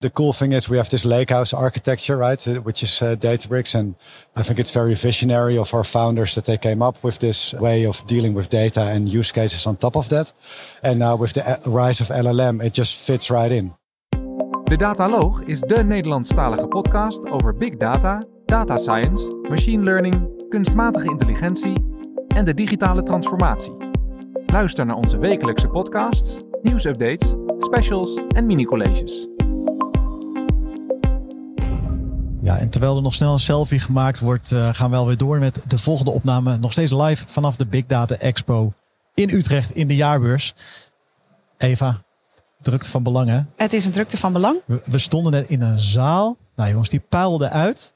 the cool thing is we have this lakehouse architecture, right, uh, which is uh, Databricks. And I think it's very visionary of our founders that they came up with this way of dealing with data and use cases on top of that. And now with the uh, rise of LLM, it just fits right in. De Dataloog is de Nederlandstalige podcast over big data, data science, machine learning, kunstmatige intelligentie en de digitale transformatie. Luister naar onze wekelijkse podcasts, nieuwsupdates, specials en mini-colleges. Ja, en terwijl er nog snel een selfie gemaakt wordt, uh, gaan we alweer door met de volgende opname. Nog steeds live vanaf de Big Data Expo in Utrecht in de jaarbeurs. Eva, drukte van belang hè? Het is een drukte van belang. We, we stonden net in een zaal. Nou jongens, die puilde uit.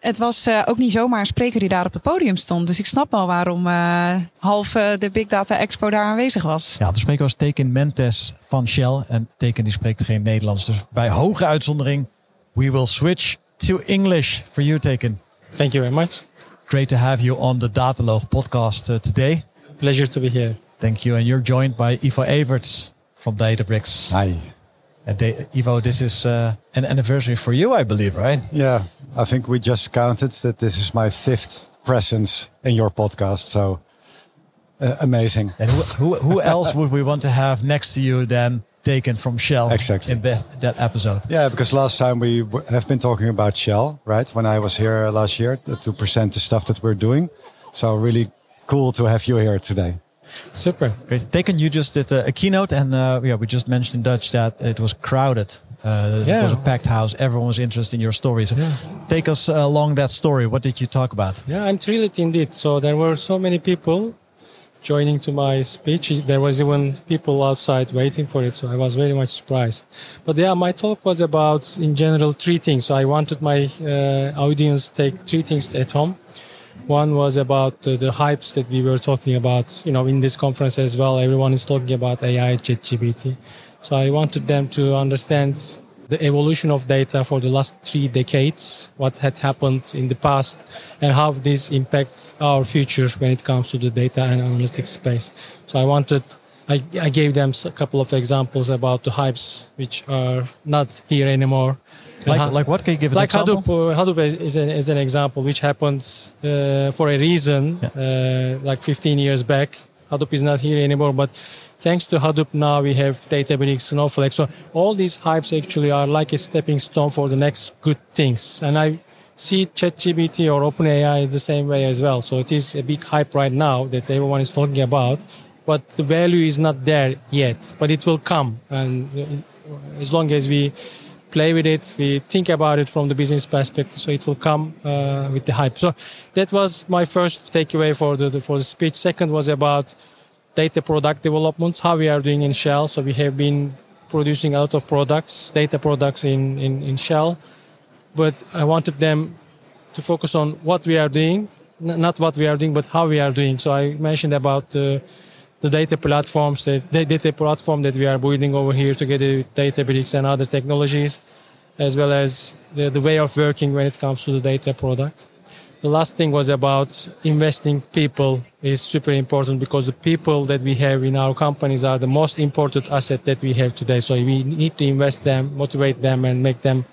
Het was uh, ook niet zomaar een spreker die daar op het podium stond. Dus ik snap wel waarom uh, half uh, de Big Data Expo daar aanwezig was. Ja, de spreker was Teken Mentes van Shell. En Teken die spreekt geen Nederlands. Dus bij hoge uitzondering, we will switch to English for you, Tekin. Thank you very much. Great to have you on the Dataloog podcast today. Pleasure to be here. Thank you. And you're joined by Ivo Everts from Databricks. Hi. And De Ivo, this is uh, an anniversary for you, I believe, right? Yeah, I think we just counted that this is my fifth presence in your podcast. So uh, amazing. And who, who, who else would we want to have next to you than Tekin from Shell exactly. in that, that episode? Yeah, because last time we have been talking about Shell, right? When I was here last year to present the stuff that we're doing. So really cool to have you here today. Super. Great. Tekin, you just did a, a keynote, and uh, yeah, we just mentioned in Dutch that it was crowded. Uh, yeah. It was a packed house. Everyone was interested in your stories. So Yeah. Take us along that story. What did you talk about? Yeah, I'm thrilled indeed. So there were so many people joining to my speech. There was even people outside waiting for it. So I was very much surprised. But yeah, my talk was about, in general, three things. So I wanted my uh, audience take three things at home. One was about the, the hypes that we were talking about, you know, in this conference as well. Everyone is talking about AI, ChatGPT. So I wanted them to understand the evolution of data for the last three decades, what had happened in the past, and how this impacts our future when it comes to the data and analytics space. So I wanted, I, I gave them a couple of examples about the hypes which are not here anymore. Like, how- like what? Can you give an like example? Hadoop, uh, Hadoop is, is, an, is an example which happened uh, for a reason, uh, like 15 years back. Hadoop is not here anymore, but thanks to Hadoop now we have Databricks, Snowflake. So all these hypes actually are like a stepping stone for the next good things. And I see ChatGPT or OpenAI the same way as well. So it is a big hype right now that everyone is talking about, but the value is not there yet. But it will come, and uh, as long as we play with it, we think about it from the business perspective, so it will come uh, with the hype. So that was my first takeaway for the for the speech. Second was about data product developments, how we are doing in Shell. So we have been producing a lot of products, data products in, in, in Shell, but I wanted them to focus on what we are doing, n- not what we are doing, but how we are doing. So I mentioned about the the data platforms, the, the data platform that we are building over here together with Databricks and other technologies, as well as the, the way of working when it comes to the data product. The last thing was about investing people is super important because the people that we have in our companies are the most important asset that we have today. So we need to invest them, motivate them, and make them,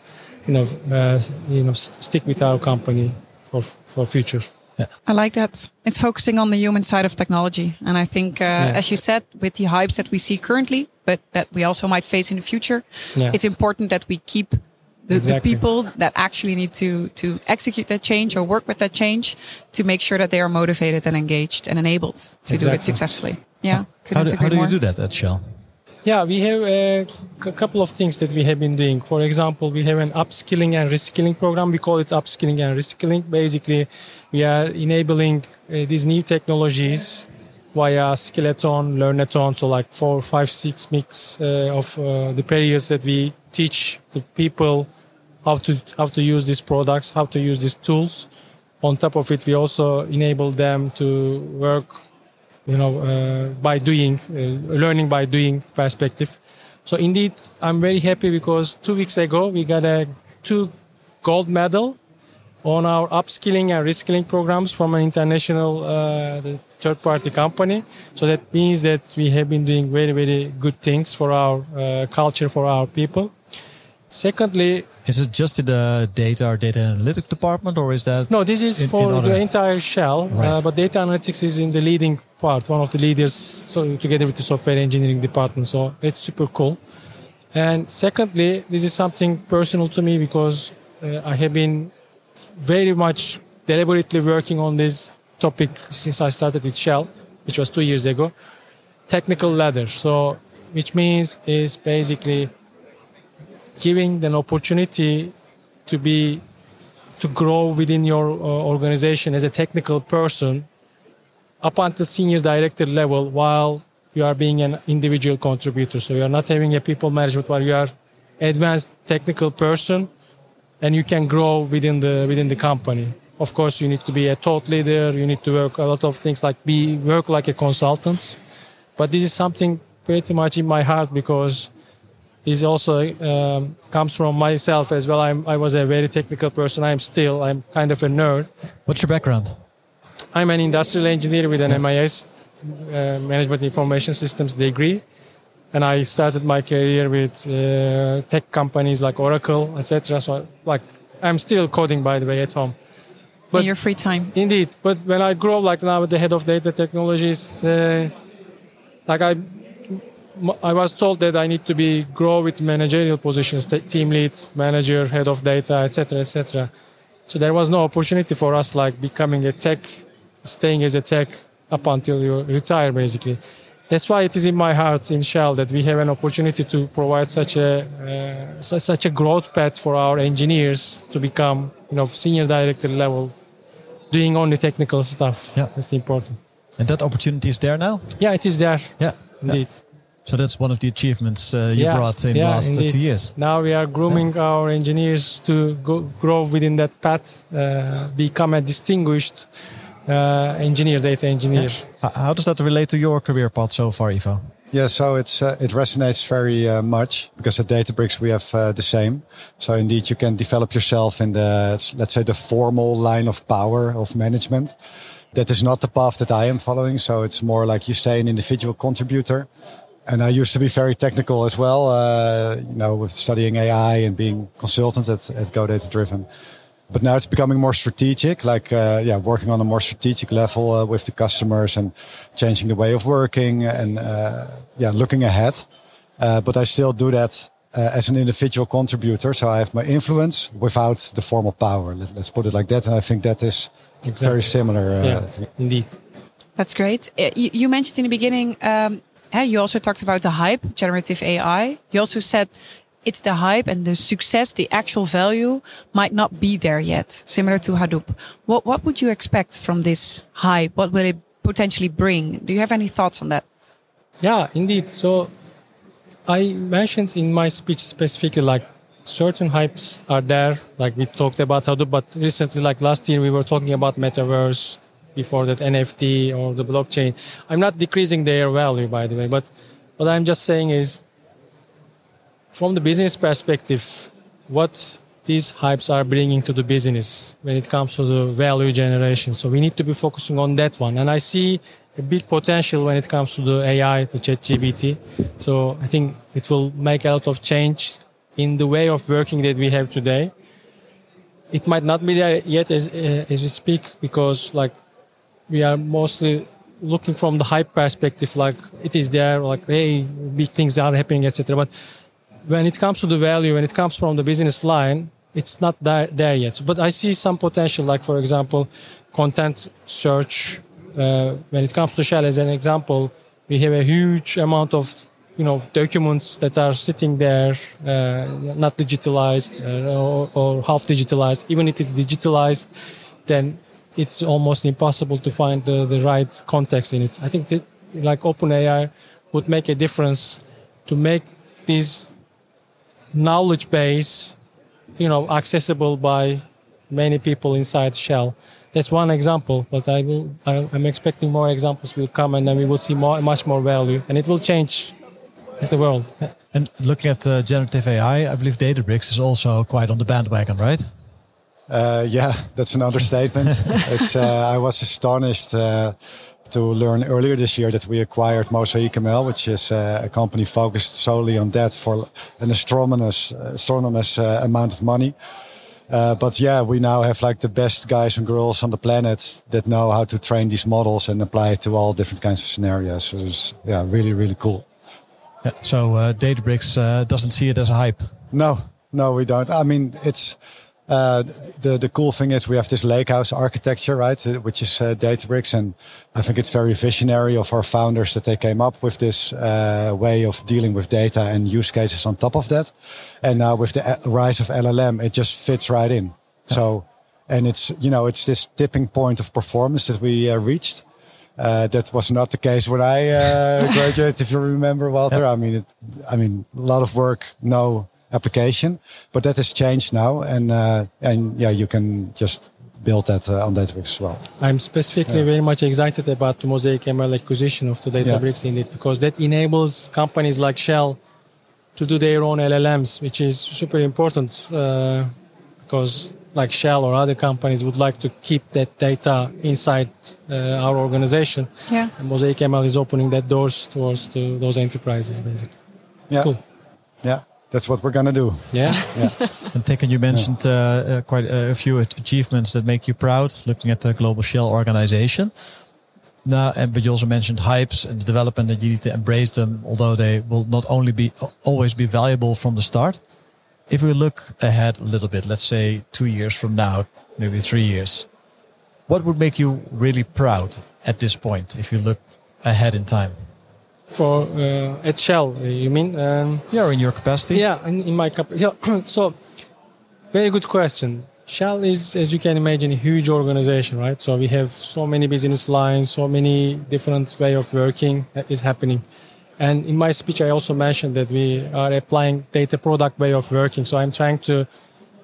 you know, uh, you know, stick with our company for for future. Yeah. I like that. It's focusing on the human side of technology. And I think, uh, as you said, with the hypes that we see currently, but that we also might face in the future, Yeah. it's important that we keep the, the people that actually need to, to execute that change or work with that change to make sure that they are motivated and engaged and enabled to do it successfully. Yeah. How couldn't do, how do you do that at Shell? Yeah, we have a couple of things that we have been doing. For example, we have an upskilling and reskilling program. We call it upskilling and reskilling. Basically, we are enabling uh, these new technologies via Skillathon, Learnathon, so like four, five, six mix uh, of uh, the periods that we teach the people how to how to use these products, how to use these tools. On top of it, we also enable them to work you know, uh, by doing, uh, learning by doing perspective. So indeed, I'm very happy because two weeks ago we got a two gold medal on our upskilling and reskilling programs from an international uh, third-party company. So that means that we have been doing very, very good things for our uh, culture, for our people. Secondly, is it just in the data or data analytics department, or is that? No, this is in, for in other... the entire shell. Right. Uh, but data analytics is in the leading part, one of the leaders. So together with the software engineering department. So it's super cool. And secondly, this is something personal to me because uh, I have been very much deliberately working on this topic since I started with Shell, which was two years ago. Technical ladder. So, which means is basically giving an opportunity to be to grow within your uh, organization as a technical person up until senior director level while you are being an individual contributor. So you are not having a people management while you are advanced technical person and you can grow within the within the company. Of course you need to be a thought leader. You need to work a lot of things like be work like a consultant. But this is something pretty much in my heart because is also um, comes from myself as well. I'm, I was a very technical person. I'm still. I'm kind of a nerd. What's your background? I'm an industrial engineer with an MIS, uh, Management Information Systems degree, and I started my career with uh, tech companies like Oracle, etc. So, like, I'm still coding, by the way, at home. But in your free time. Indeed, but when I grow, like now, the head of data technologies, uh, like I I was told that I need to be grow with managerial positions, team lead, manager, head of data, etc., etc. So there was no opportunity for us like becoming a tech, staying as a tech up until you retire, basically. That's why it is in my heart in Shell that we have an opportunity to provide such a uh, such a growth path for our engineers to become, you know, senior director level, doing only technical stuff. Yeah, that's important. And that opportunity is there now. Yeah, it is there. Yeah, indeed. Yeah. So that's one of the achievements uh, you yeah, brought in the last indeed. two years. Now we are grooming yeah. our engineers to go, grow within that path, uh, become a distinguished uh, engineer, data engineer. How does that relate to your career path so far, Ivo? Yeah, so it's uh, it resonates very uh, much because at Databricks we have uh, the same. So indeed, you can develop yourself in the let's say the formal line of power of management. That is not the path that I am following. So it's more like you stay an individual contributor and I used to be very technical as well, uh, you know, with studying AI and being consultant at, at Go Data Driven. But now it's becoming more strategic, like, uh, yeah, working on a more strategic level uh, with the customers and changing the way of working and, uh, yeah, looking ahead. Uh, but I still do that uh, as an individual contributor. So I have my influence without the formal power. Let, us put it like that. And I think that is exactly. very similar. yeah, indeed. That's great. You, you mentioned in the beginning, um, you also talked about the hype, generative AI. You also said it's the hype and the success, the actual value might not be there yet, similar to Hadoop. What, what would you expect from this hype? What will it potentially bring? Do you have any thoughts on that? Yeah, indeed. So I mentioned in my speech specifically like certain hypes are there. Like we talked about Hadoop, but recently, like last year, we were talking about metaverse, before that NFT or the blockchain. I'm not decreasing their value, by the way, but what I'm just saying is from the business perspective, what these hypes are bringing to the business when it comes to the value generation. So we need to be focusing on that one. And I see a big potential when it comes to the AI, the ChatGPT. So I think it will make a lot of change in the way of working that we have today. It might not be there yet as, uh, as we speak because like we are mostly looking from the hype perspective, like it is there, like hey, big things are happening, etc. But when it comes to the value, when it comes from the business line, it's not there, there yet. But I see some potential, like for example, content search. Uh, when it comes to Shell, as an example, we have a huge amount of you know documents that are sitting there, uh, not digitalized uh, or, or half digitalized. Even if it's digitalized, then it's almost impossible to find the, the right context in it. I think that like OpenAI would make a difference to make this knowledge base, you know, accessible by many people inside Shell. That's one example, but I will. I, am expecting more examples will come, and then we will see more, much more value, and it will change the world. And looking at uh, generative AI, I believe Databricks is also quite on the bandwagon, right? Uh, yeah, that's an understatement. it's uh, I was astonished uh, to learn earlier this year that we acquired Mosaic ML, which is uh, a company focused solely on that for an astronomous astronomous uh, amount of money. Uh, but yeah, we now have like the best guys and girls on the planet that know how to train these models and apply it to all different kinds of scenarios. So it's yeah, really really cool. Yeah, so uh, Databricks uh, doesn't see it as a hype. No, no, we don't. I mean, it's uh, the the cool thing is we have this lakehouse architecture, right, uh, which is uh, Databricks, and I think it's very visionary of our founders that they came up with this uh, way of dealing with data and use cases on top of that. And now with the uh, rise of LLM, it just fits right in. Yeah. So, and it's you know it's this tipping point of performance that we uh, reached. that was not the case when I graduated, if you remember, Walter. Yeah. I mean, it, I mean, a lot of work, no application. But that has changed now, and uh, and yeah, you can just build that uh, on Databricks as well. I'm specifically yeah. very much excited about the Mosaic ML acquisition of the Databricks yeah. indeed because that enables companies like Shell to do their own LLMs, which is super important uh, because like Shell or other companies would like to keep that data inside uh, our organization. Yeah. And Mosaic ML is opening that doors towards to those enterprises basically. Yeah. Cool. Yeah that's what we're gonna do. Yeah. yeah. and Tekin, you mentioned yeah. uh, uh, quite a few achievements that make you proud. Looking at the global Shell organization. Now, and but you also mentioned hypes and the development that you need to embrace them, although they will not only be always be valuable from the start. If we look ahead a little bit, let's say two years from now, maybe three years, what would make you really proud at this point? If you look ahead in time for uh, at Shell. You mean? Um, yeah, in your capacity. Yeah, in, in my capacity. Yeah, so, very good question. Shell is, as you can imagine, a huge organization, right? So we have so many business lines, so many different way of working that is happening. And in my speech, I also mentioned that we are applying data product way of working. So I'm trying to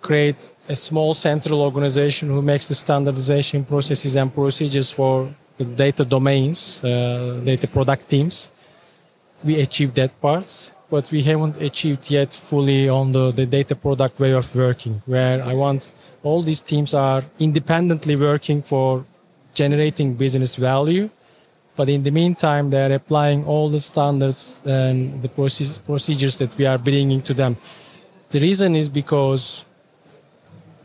create a small central organization who makes the standardization processes and procedures for the data domains, uh, data product teams we achieved that part, but we haven't achieved yet fully on the, the data product way of working, where I want all these teams are independently working for generating business value. But in the meantime, they're applying all the standards and the proce- procedures that we are bringing to them. The reason is because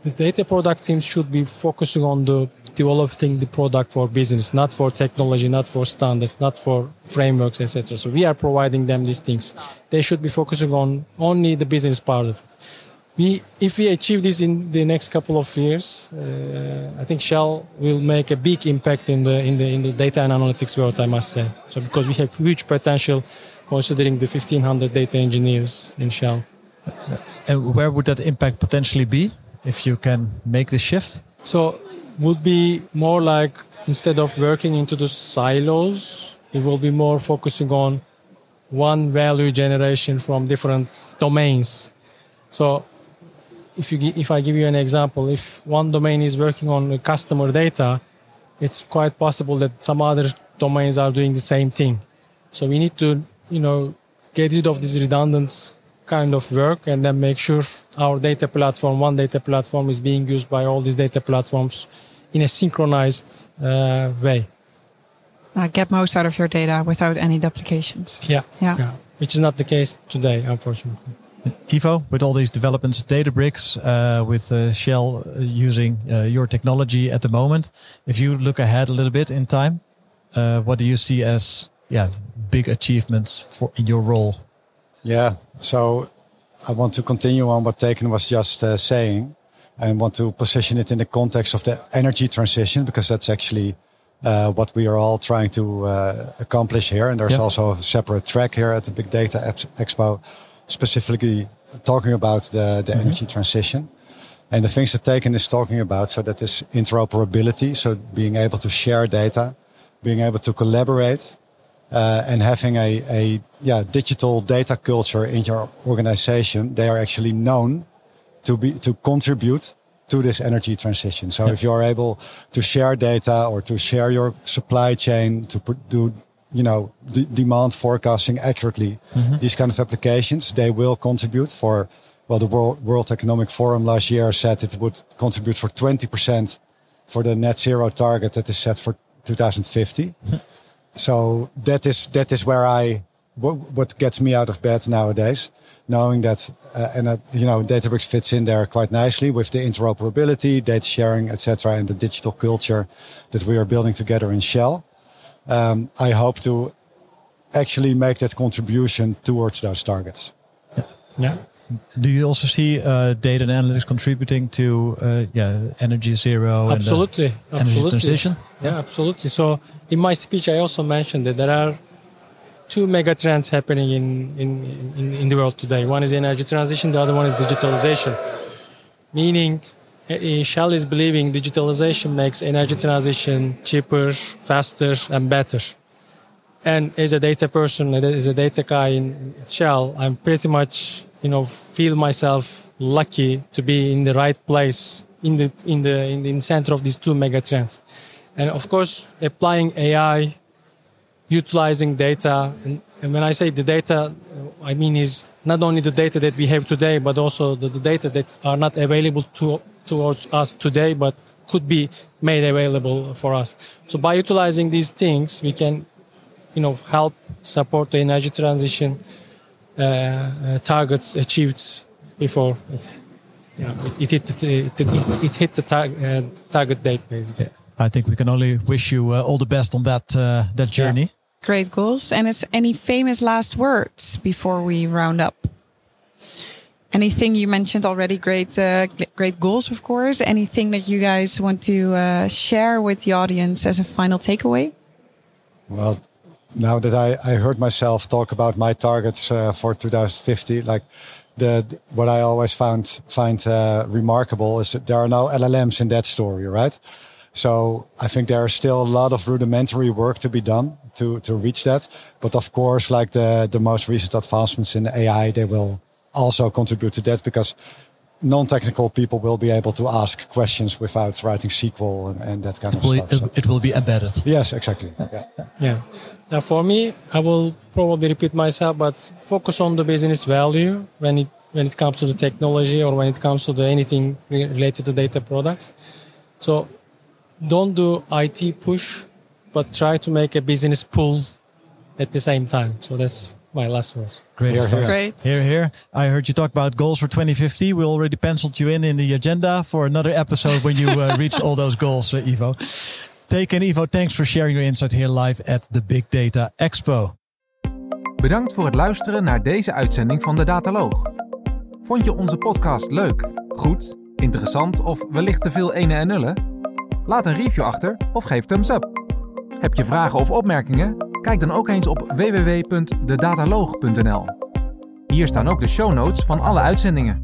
the data product teams should be focusing on the developing the product for business, not for technology, not for standards, not for frameworks, etc. So we are providing them these things. They should be focusing on only the business part of it. We, if we achieve this in the next couple of years, uh, I think Shell will make a big impact in the in the in the data and analytics world. I must say, so because we have huge potential, considering the 1,500 data engineers in Shell. And where would that impact potentially be if you can make the shift? So would be more like instead of working into the silos, it will be more focusing on one value generation from different domains. So if you if I give you an example, if one domain is working on customer data, it's quite possible that some other domains are doing the same thing. So we need to, you know, get rid of this redundant kind of work and then make sure our data platform, one data platform, is being used by all these data platforms in a synchronized uh, way. Uh, get most out of your data without any duplications. Yeah, yeah, yeah, which is not the case today, unfortunately. Ivo, with all these developments, Databricks, uh, with uh, Shell uh, using uh, your technology at the moment, if you look ahead a little bit in time, uh, what do you see as yeah big achievements for in your role? Yeah, so I want to continue on what Tekin was just uh, saying and want to position it in the context of the energy transition because that's actually uh, what we are all trying to uh, accomplish here. And there's yep. also a separate track here at the Big Data Expo, specifically talking about the, the mm-hmm. energy transition. And the things that Tekin is talking about, so that is interoperability, so being able to share data, being able to collaborate, uh, and having a, a yeah digital data culture in your organization, they are actually known to be to contribute to this energy transition. So if you are able to share data or to share your supply chain to do you know demand forecasting accurately, mm-hmm. these kind of applications they will contribute for well, the World, World Economic Forum last year said it would contribute for 20% for the net zero target that is set for 2050. So that is that is where I what, what gets me out of bed nowadays, knowing that uh, and uh, you know Databricks fits in there quite nicely with the interoperability, data sharing, etc., and the digital culture that we are building together in Shell. Um, I hope to actually make that contribution towards those targets. Yeah. yeah. Do you also see uh, data and analytics contributing to uh, yeah energy zero absolutely and uh, absolutely. energy transition? Yeah, absolutely. So in my speech, I also mentioned that there are two mega trends happening in, in, in, in the world today. One is energy transition, the other one is digitalization. Meaning, uh, Shell is believing digitalization makes energy transition cheaper, faster, and better. And as a data person, as a data guy in Shell, I'm pretty much you know feel myself lucky to be in the right place in the in the in the center of these two mega trends. And of course applying ai utilizing data and, and, when i say the data i mean is not only the data that we have today but also the, the data that are not available to towards us today but could be made available for us. So by utilizing these things we can you know help support the energy transition uh, uh, targets achieved before it, you know, it, it, hit, the, it, it, hit the tar uh, target date basically. Yeah. I think we can only wish you all the best on that that journey. Yeah. Great goals. And is any famous last words before we round up? Anything you mentioned already? Great, uh, great goals, of course. Anything that you guys want to uh, share with the audience as a final takeaway? Well, now that I, I heard myself talk about my targets uh, for 2050, like the what I always found find uh, remarkable is that there are no LLMs in that story, right? So I think there is still a lot of rudimentary work to be done to to reach that. But of course, like the the most recent advancements in AI, they will also contribute to that because non-technical people will be able to ask questions without writing SQL and, and that kind it of will, stuff. It, so. it, will be embedded. Yes, exactly. Yeah. yeah. Now, for me, I will probably repeat myself, but focus on the business value when it when it comes to the technology or when it comes to the anything related to data products. So, don't do IT push, but try to make a business pull at the same time. So that's my last words. Great. Here, here. Great. Here, here. I heard you talk about goals for 2050. We already penciled you in in the agenda for another episode when you uh, reach all those goals, uh, Ivo. Take and Ivo, thanks for sharing your insight here live at the Big Data Expo. Bedankt voor het luisteren naar deze uitzending van de Dataloog. Vond je onze podcast leuk, goed, interessant of wellicht te veel ene en nullen? Laat een review achter of geef thumbs up. Heb je vragen of opmerkingen? Kijk dan ook eens op www.dedataloog.nl. Hier staan ook de show notes van alle uitzendingen.